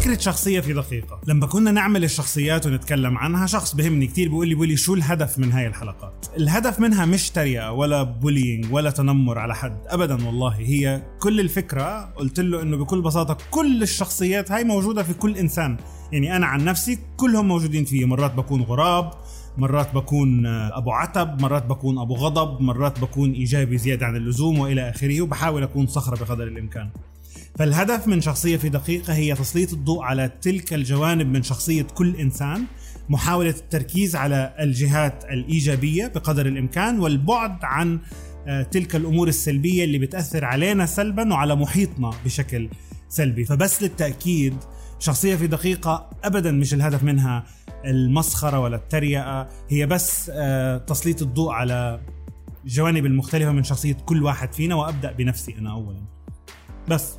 فكرة شخصية في دقيقة. لما كنا نعمل الشخصيات ونتكلم عنها شخص بهمني كتير بيقول لي بيقول لي شو الهدف من هاي الحلقات؟ الهدف منها مش تريقة ولا bullying ولا تنمر على حد أبدا والله. هي كل الفكرة قلت له إنه بكل بساطة كل الشخصيات هاي موجودة في كل إنسان. يعني أنا عن نفسي كلهم موجودين فيه. مرات بكون غراب مرات بكون أبو عتب مرات بكون أبو غضب مرات بكون إيجابي زيادة عن اللزوم وإلى آخره وبحاول أكون صخرة بقدر الإمكان. فالهدف من شخصية في دقيقة هي تسليط الضوء على تلك الجوانب من شخصية كل إنسان محاولة التركيز على الجهات الإيجابية بقدر الإمكان والبعد عن آه، تلك الأمور السلبية اللي بتأثر علينا سلبا وعلى محيطنا بشكل سلبي. فبس للتأكيد شخصية في دقيقة ابدا مش الهدف منها المسخرة ولا التريقة هي بس آه، تسليط الضوء على الجوانب المختلفة من شخصية كل واحد فينا وأبدأ بنفسي أنا اولا. بس.